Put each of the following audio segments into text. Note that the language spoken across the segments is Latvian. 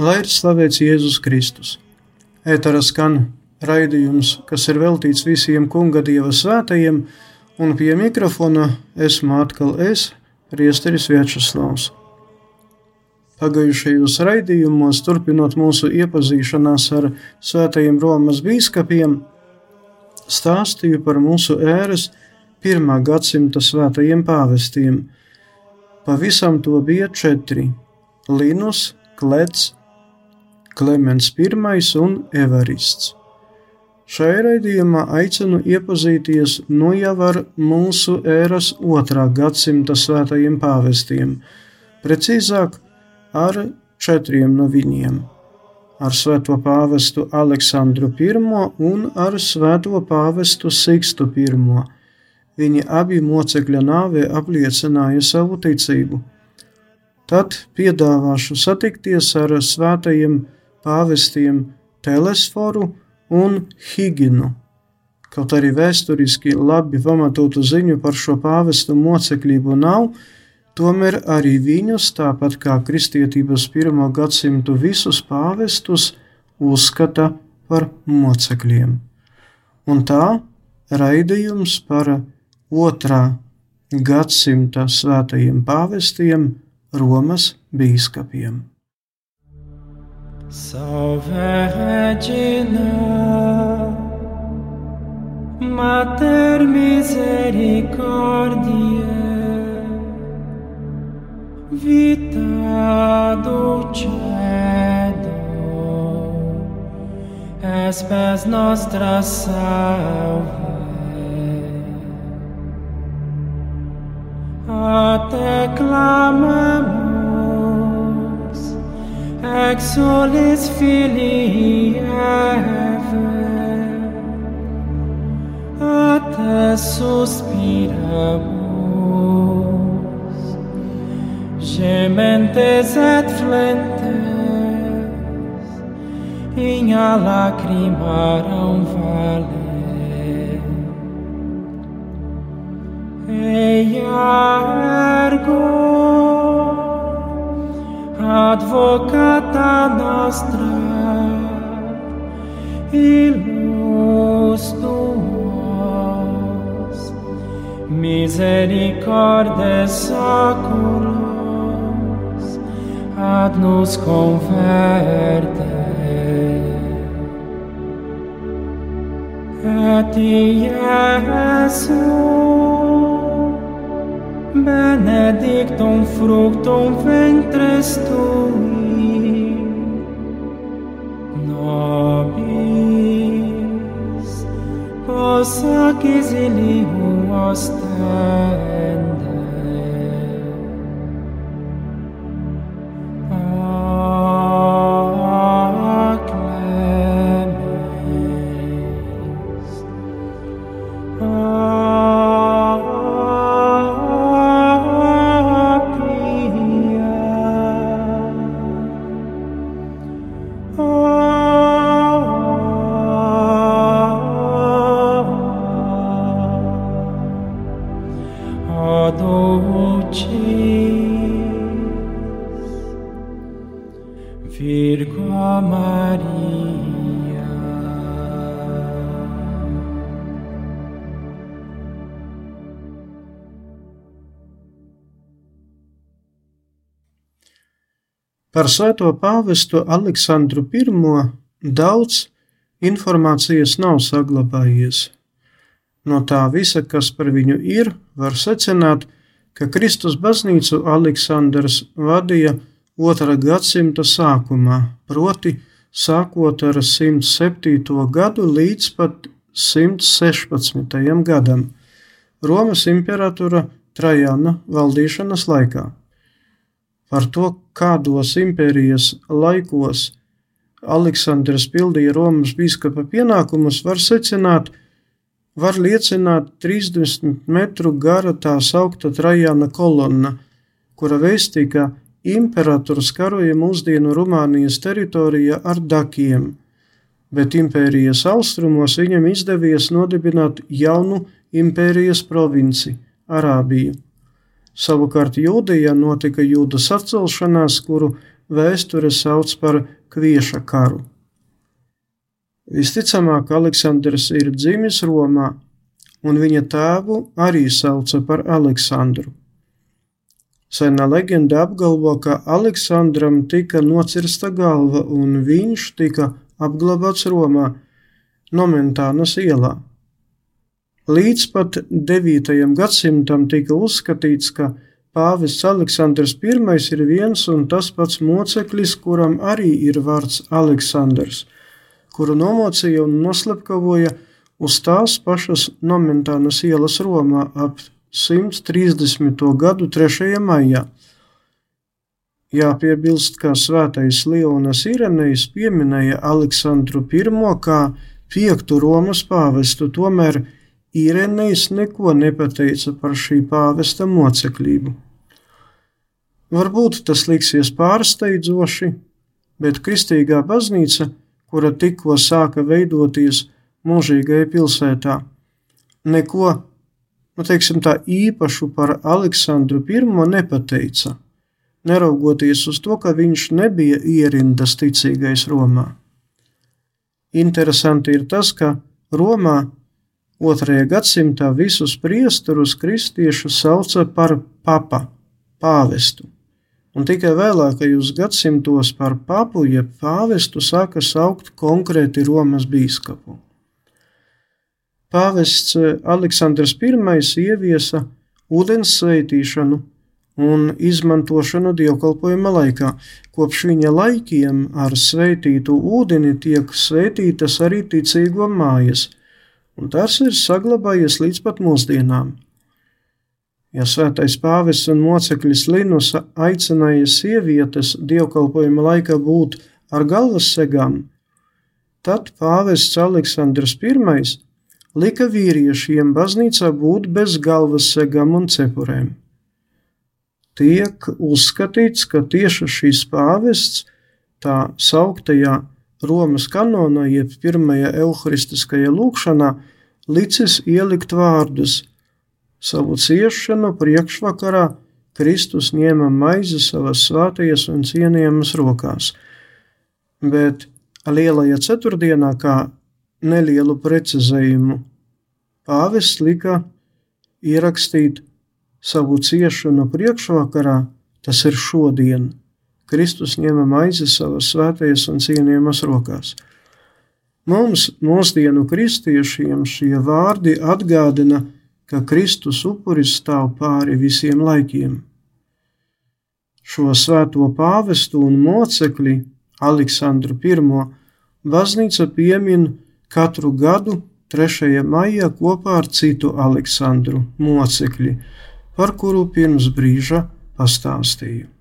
Lai ir slavēts Jēzus Kristus. Ētara skan raidījums, kas ir veltīts visiem kunga dieva svētajiem, un pie mikrofona esmu atkal es, Priesteris Viečuslavs. Pagājušajos raidījumos, turpinot mūsu iepazīšanās ar svētajiem Romas bīskapiem, stāstīju par mūsu ēras pirmā gadsimta svētajiem pāvestiem. Pavisam to bija četri - Linus, Klets, Klemens I un Evarists. Šajā raidījumā aicinu iepazīties nu jau ar mūsu ēras otrā gadsimta svētajiem pāvestiem, precīzāk ar četriem no viņiem - ar svēto pāvestu Aleksandru I un ar svēto pāvestu Sikstu I. Viņi abi mocekļa nāvē apliecināja savu ticību. Tad piedāvāšu satikties ar svētajiem pāvestiem Telesforu un Higinu. Kaut arī vēsturiski labi pamatotu ziņu par šo pāvestu mocekļību nav, tomēr arī viņus, tāpat kā kristietības pirmo gadsimtu visus pāvestus, uzskata par mocekļiem. Un tā raidījums par otrā gadsimta svētajiem pāvestiem Romas bīskapiem. Salve Regina, Mater misericordiae, vita dulcedo, espes nostra salve. A te clamamos, exolis filii Eve, a te suspiramus, gementes et flentes, in a lacrimaram vale. Eia ergo advocata nostra ilus tuos misericordes saculos ad nos converte. Et iesus benedictum fructum ventris tui nobis pos ac exilium ostende Par svēto pāvestu Aleksandru I daudz informācijas nav saglabājies. No tā visa, kas par viņu ir, var secināt, ka Kristus baznīcu Aleksandrs vadīja otrā gadsimta sākumā, proti, sākot ar 107. gadu līdz pat 116. gadam, Romas imperatora Trajana valdīšanas laikā. Par to, kādos impērijas laikos Aleksandrs pildīja Romas biskupa pienākumus, var secināt, var liecināt 30 metru gara tā saukta Trajana kolonna, kura vēstīja, ka imperators karoja mūsdienu Rumānijas teritorijā ar dakiem, bet impērijas austrumos viņam izdevies nodibināt jaunu impērijas provinci - Arābiju. Savukārt Jūdijā notika jūdas atcelšanās, kuru vēsture sauc par Kvieša karu. Visticamāk, Aleksandrs ir dzimis Romā, un viņa tēvu arī sauca par Aleksandru. Sena leģenda apgalvo, ka Aleksandram tika nocirsta galva, un viņš tika apglabāts Romā, Nomentānas ielā. Līdz pat 9. gadsimtam tika uzskatīts, ka pāvests Aleksandrs I ir viens un tas pats moceklis, kuram arī ir vārds Aleksandrs, kuru nomocīja un noslepkavoja uz tās pašas Nomentānas ielas Romā ap 130. gadu 3. maijā. Jāpiebilst, ka svētais Leonas Irenejs pieminēja Aleksandru I kā piektu Romas pāvestu, tomēr Irenejs neko nepateica par šī pāvesta moceklību. Varbūt tas liksies pārsteidzoši, bet kristīgā baznīca, kura tikko sāka veidoties mūžīgajā pilsētā, neko, nu teiksim tā, īpašu par Aleksandru I nepateica, neraugoties uz to, ka viņš nebija ierindas ticīgais Romā. Interesanti ir tas, ka Romā Otrajā gadsimtā visus priesturus kristiešu sauca par papa, pāvestu, un tikai vēlākajos gadsimtos par papu jeb pāvestu sāka saukt konkrēti Romas bīskapu. Pāvests Aleksandrs I ieviesa ūdens sveitīšanu un izmantošanu dievkalpojuma laikā. Kopš viņa laikiem ar sveitītu ūdeni tiek sveitītas arī ticīgo mājas – un tas ir saglabājies līdz pat mūsdienām. Ja svētais pāvis un moceklis Linus aicināja sievietes dievkalpojuma laikā būt ar galvas segām, tad pāvests Aleksandrs I lika vīriešiem baznīcā būt bez galvas segām un cepurēm. Tiek uzskatīts, ka tieši šīs pāvests tā sauktajā Romas kanonā, jeb pirmajā evaharistiskajā lūkšanā, licis ielikt vārdus: Savu ciešanu priekšvakarā Kristus ņēma maizi savas svētajās un cienījamas rokās, bet lielajā ceturtdienā, kā nelielu precizējumu, pāvests lika ierakstīt savu ciešanu priekšvakarā, tas ir šodien. Kristus ņēma maizi savas svētajās un cienījamas rokās. Mums, mūsdienu kristiešiem, šie vārdi atgādina, ka Kristus upuris stāv pāri visiem laikiem. Šo svēto pāvestu un mocekli Aleksandru I baznīca piemin katru gadu 3. maijā kopā ar citu Aleksandru mocekli, par kuru pirms brīža pastāstīju.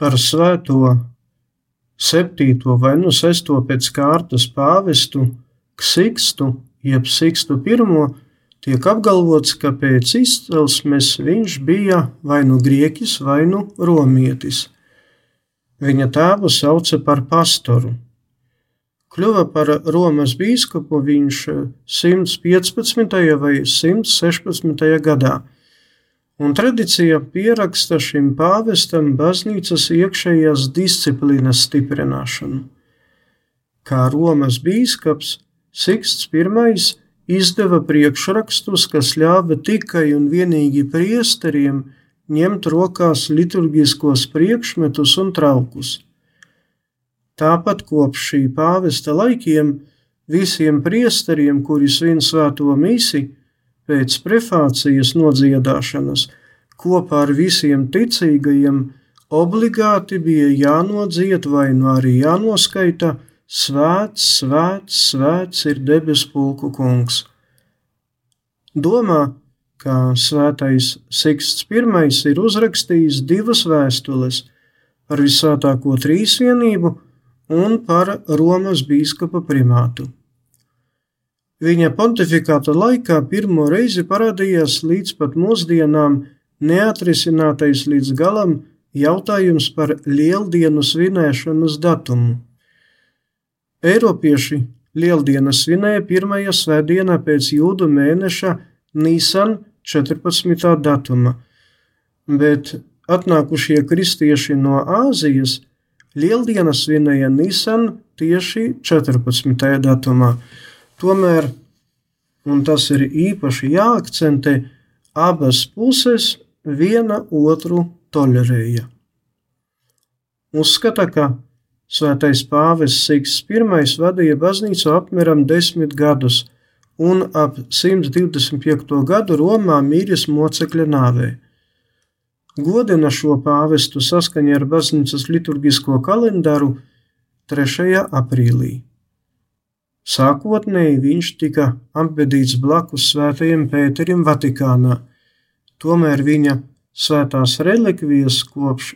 Par svēto septīto vai nu sesto pēc kārtas pāvestu Ksikstu, jeb Sikstu pirmo, tiek apgalvots, ka pēc izcelsmes viņš bija vai nu grieķis, vai nu romietis. Viņa tēvu sauca par pastoru. Kļuva par Romas bīskapu viņš 115. vai 116. gadā, un tradicija pieraksta šim pāvestam baznīcas iekšējās disciplīnas stiprināšanu. Kā Romas bīskaps Siksts I izdeva priekšrakstus, kas ļāva tikai un vienīgi priesteriem ņemt rokās liturgiskos priekšmetus un traukus. Tāpat kopš šī pāvesta laikiem visiem priesteriem, kuri svin svēto misi, pēc prefācijas nodziedāšanas, kopā ar visiem ticīgajiem, obligāti bija jānodzied vai nu arī jānoskaita Svēts, svēts, svēts ir debesu pulku kungs. Domā, ka svētais Siksts I ir uzrakstījis divas vēstules par visvētāko trīsvienību un par Romas biskupa primātu. Viņa pontifikāta laikā pirmo reizi parādījās līdz pat mūsdienām neatrisinātais līdz galam jautājums par lieldienu svinēšanas datumu. Eiropieši lieldienas svinēja pirmajā svētdienā pēc jūdu mēneša Nīsan 14. datuma, bet atnākušie kristieši no Āzijas – Lieldienas svinēja Nisan tieši 14. datumā. Tomēr, un tas ir īpaši jāakcentē, abas puses viena otru tolerēja. Uzskata, ka Svētais Pāvests Siksts I vadīja baznīcu apmēram desmit gadus, un ap 125. gadu Romā mīļas mocekļa nāvē godina šo pāvestu saskaņā ar baznīcas liturgisko kalendāru 3. aprīlī. Sākotnēji viņš tika apbedīts blakus svētajam Pēterim Vatikānā, tomēr viņa svētās relikvijas kopš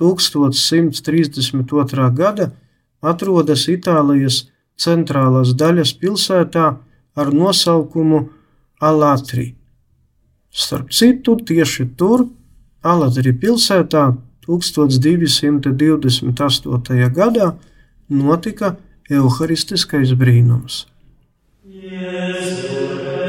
1132. gada atrodas Itālijas centrālās daļas pilsētā ar nosaukumu Alatri. Starp citu, tieši tur Aladri pilsētā 1228. gadā notika evaharistiskais brīnums. Jēzus.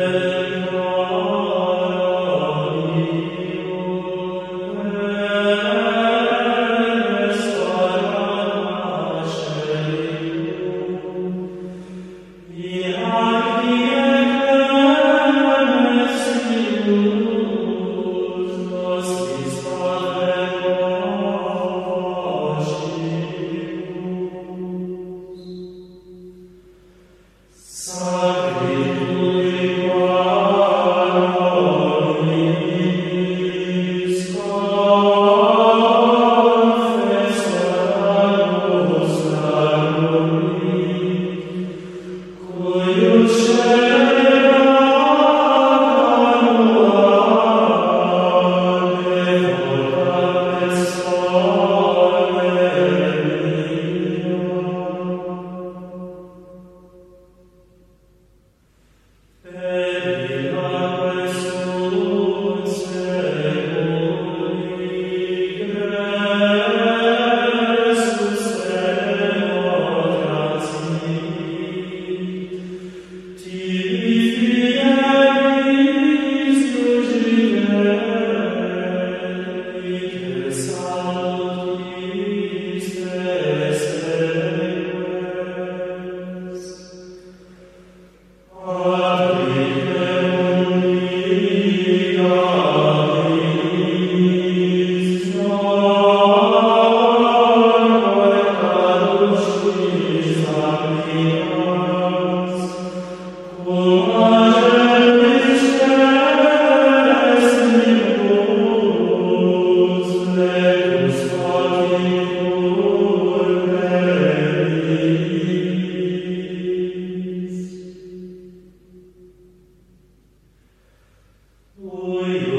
Oh, yeah.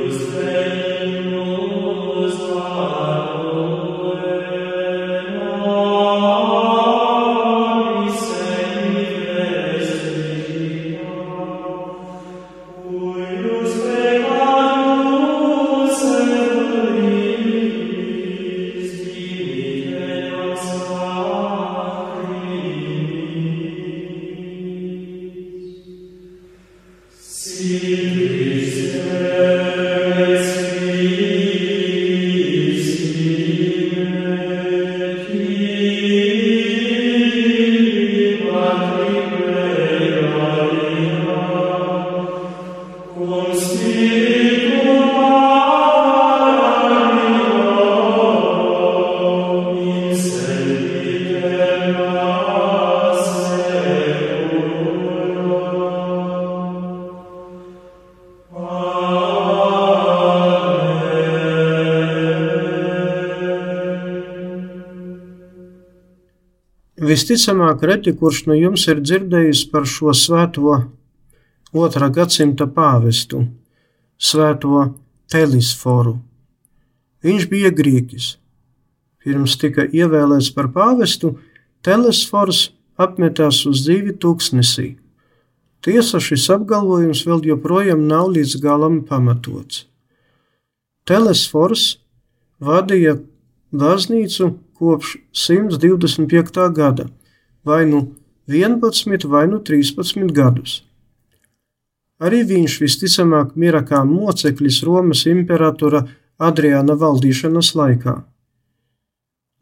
Visticamāk, reti kurš no jums ir dzirdējis par šo svēto otrā gadsimta pāvestu, svēto Telisforu. Viņš bija grieķis. Pirms tika ievēlēts par pāvestu, Telesfors apmetās uz dzīvi tūkstnesī. Tiesa šis apgalvojums vēl joprojām nav līdz galam pamatots. Telesfors vadīja baznīcu kopš 125. gada, vai nu 11 vai nu 13 gadus. Arī viņš visticamāk mira kā moceklis Romas imperatora Adriāna valdīšanas laikā.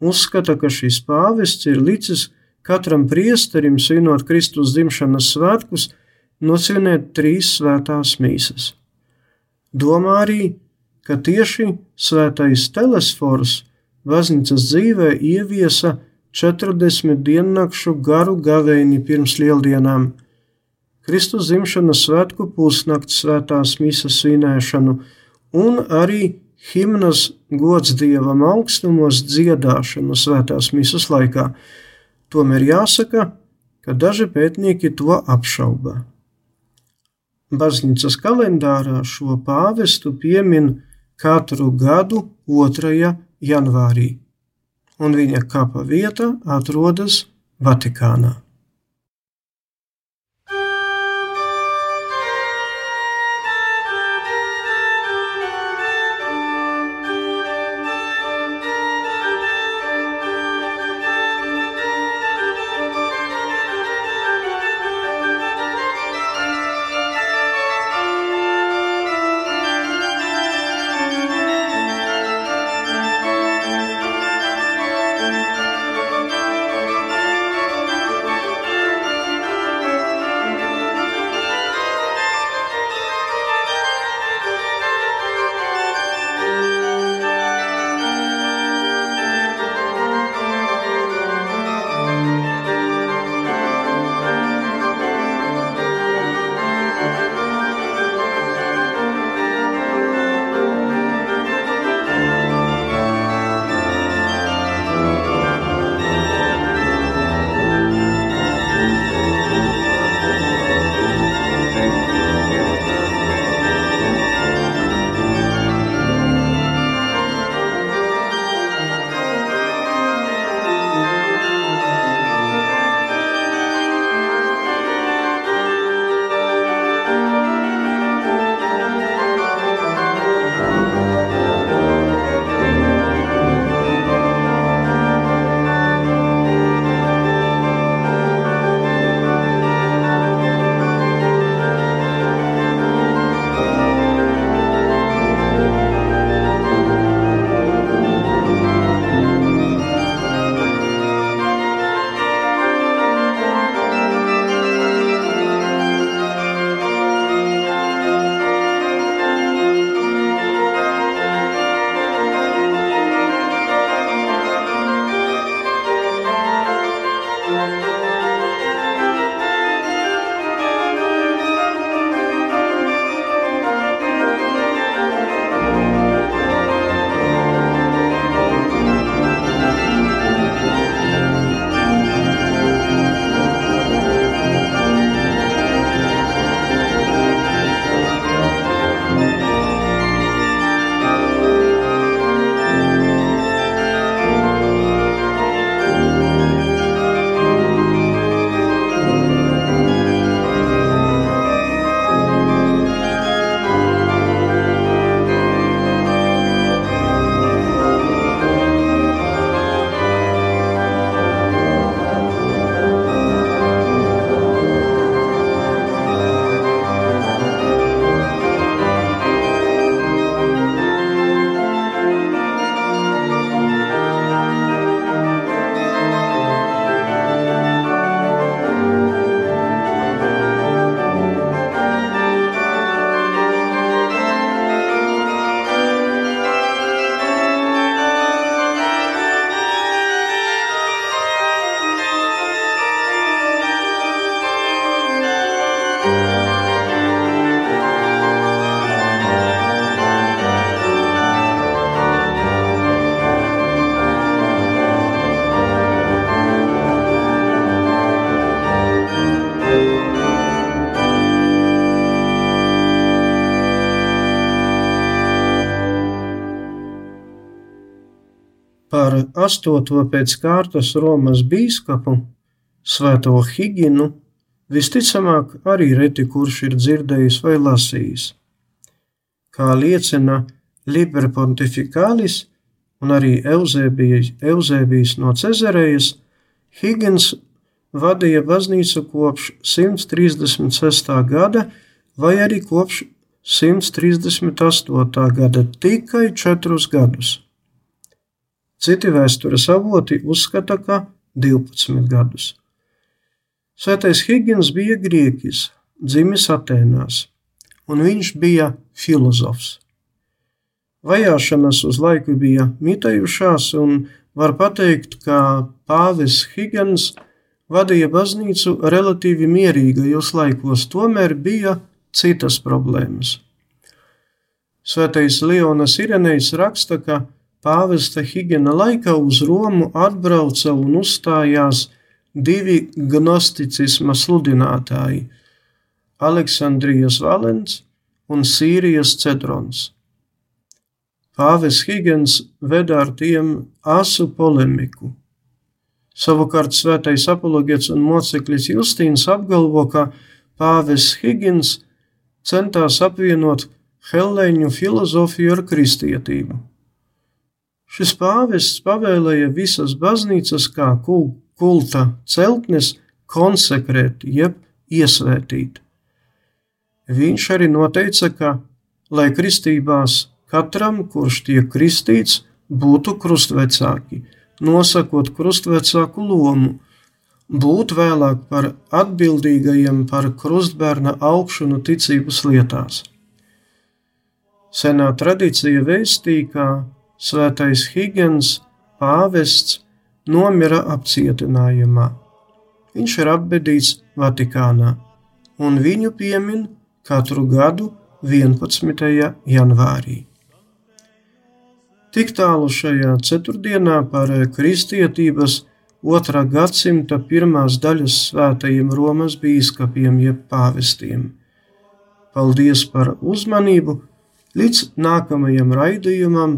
Uzskata, ka šis pāvests ir licis katram priesterim svinot Kristus dzimšanas svētkus, nosvinēt trīs svētās mīsas. Domā arī, ka tieši svētais telesfors baznīcas dzīvē ieviesa 40 diennakšu garu gavēni pirms lieldienām, Kristus dzimšanas svētku pusnakts svētās misas svinēšanu un arī himnas gods dievam augstumos dziedāšanu svētās misas laikā. Tomēr jāsaka, ka daži pētnieki to apšauba. Baznīcas kalendārā šo pāvestu piemin katru gadu 2. Janvārī, un viņa kapa vieta atrodas Vatikānā. Astoto pēc kārtas Romas bīskapu, Svēto Higinu, visticamāk arī reti kurš ir dzirdējis vai lasījis. Kā liecina Liber Pontificalis un arī Eusēbijas, Eusēbijas no Cezarejas, Higgins vadīja baznīcu kopš 136. gada vai arī kopš 138. gada tikai četrus gadus. Citi vēstures avoti uzskata, ka 12 gadus. Svētais Higgins bija grieķis, dzimis Atēnās, un viņš bija filozofs. Vajāšanas uz laiku bija mitējušās, un var pateikt, ka pāvis Higgins vadīja baznīcu relatīvi mierīgajos laikos, tomēr bija citas problēmas. Svētais Leonas Irenejs raksta, ka pāvesta Higena laikā uz Romu atbrauca un uzstājās divi gnosticisma sludinātāji - Aleksandrijas Valens un Sīrijas Cedrons. Pāvis Higens veda ar tiem asu polemiku. Savukārt svētais apoloģets un moceklis Justīns apgalvo, ka pāvis Higgins centās apvienot helēņu filozofiju ar kristietību. Šis pāvests pavēlēja visas baznīcas kā kulta celtnes konsekrēt, jeb iesvētīt. Viņš arī noteica, ka, lai kristībās katram, kurš tiek kristīts, būtu krustvecāki, nosakot krustvecāku lomu, būt vēlāk par atbildīgajiem par krustbērna augšanu ticības lietās. Senā tradīcija vēstīja, ka svētais Higgins, pāvests, nomira apcietinājumā. Viņš ir apbedīts Vatikānā, un viņu piemin katru gadu 11. janvārī. Tik tālu šajā ceturtdienā par kristietības otrā gadsimta pirmās daļas svētajiem Romas bīskapiem jeb pāvestiem. Paldies par uzmanību! Līdz nākamajam raidījumam,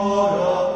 ora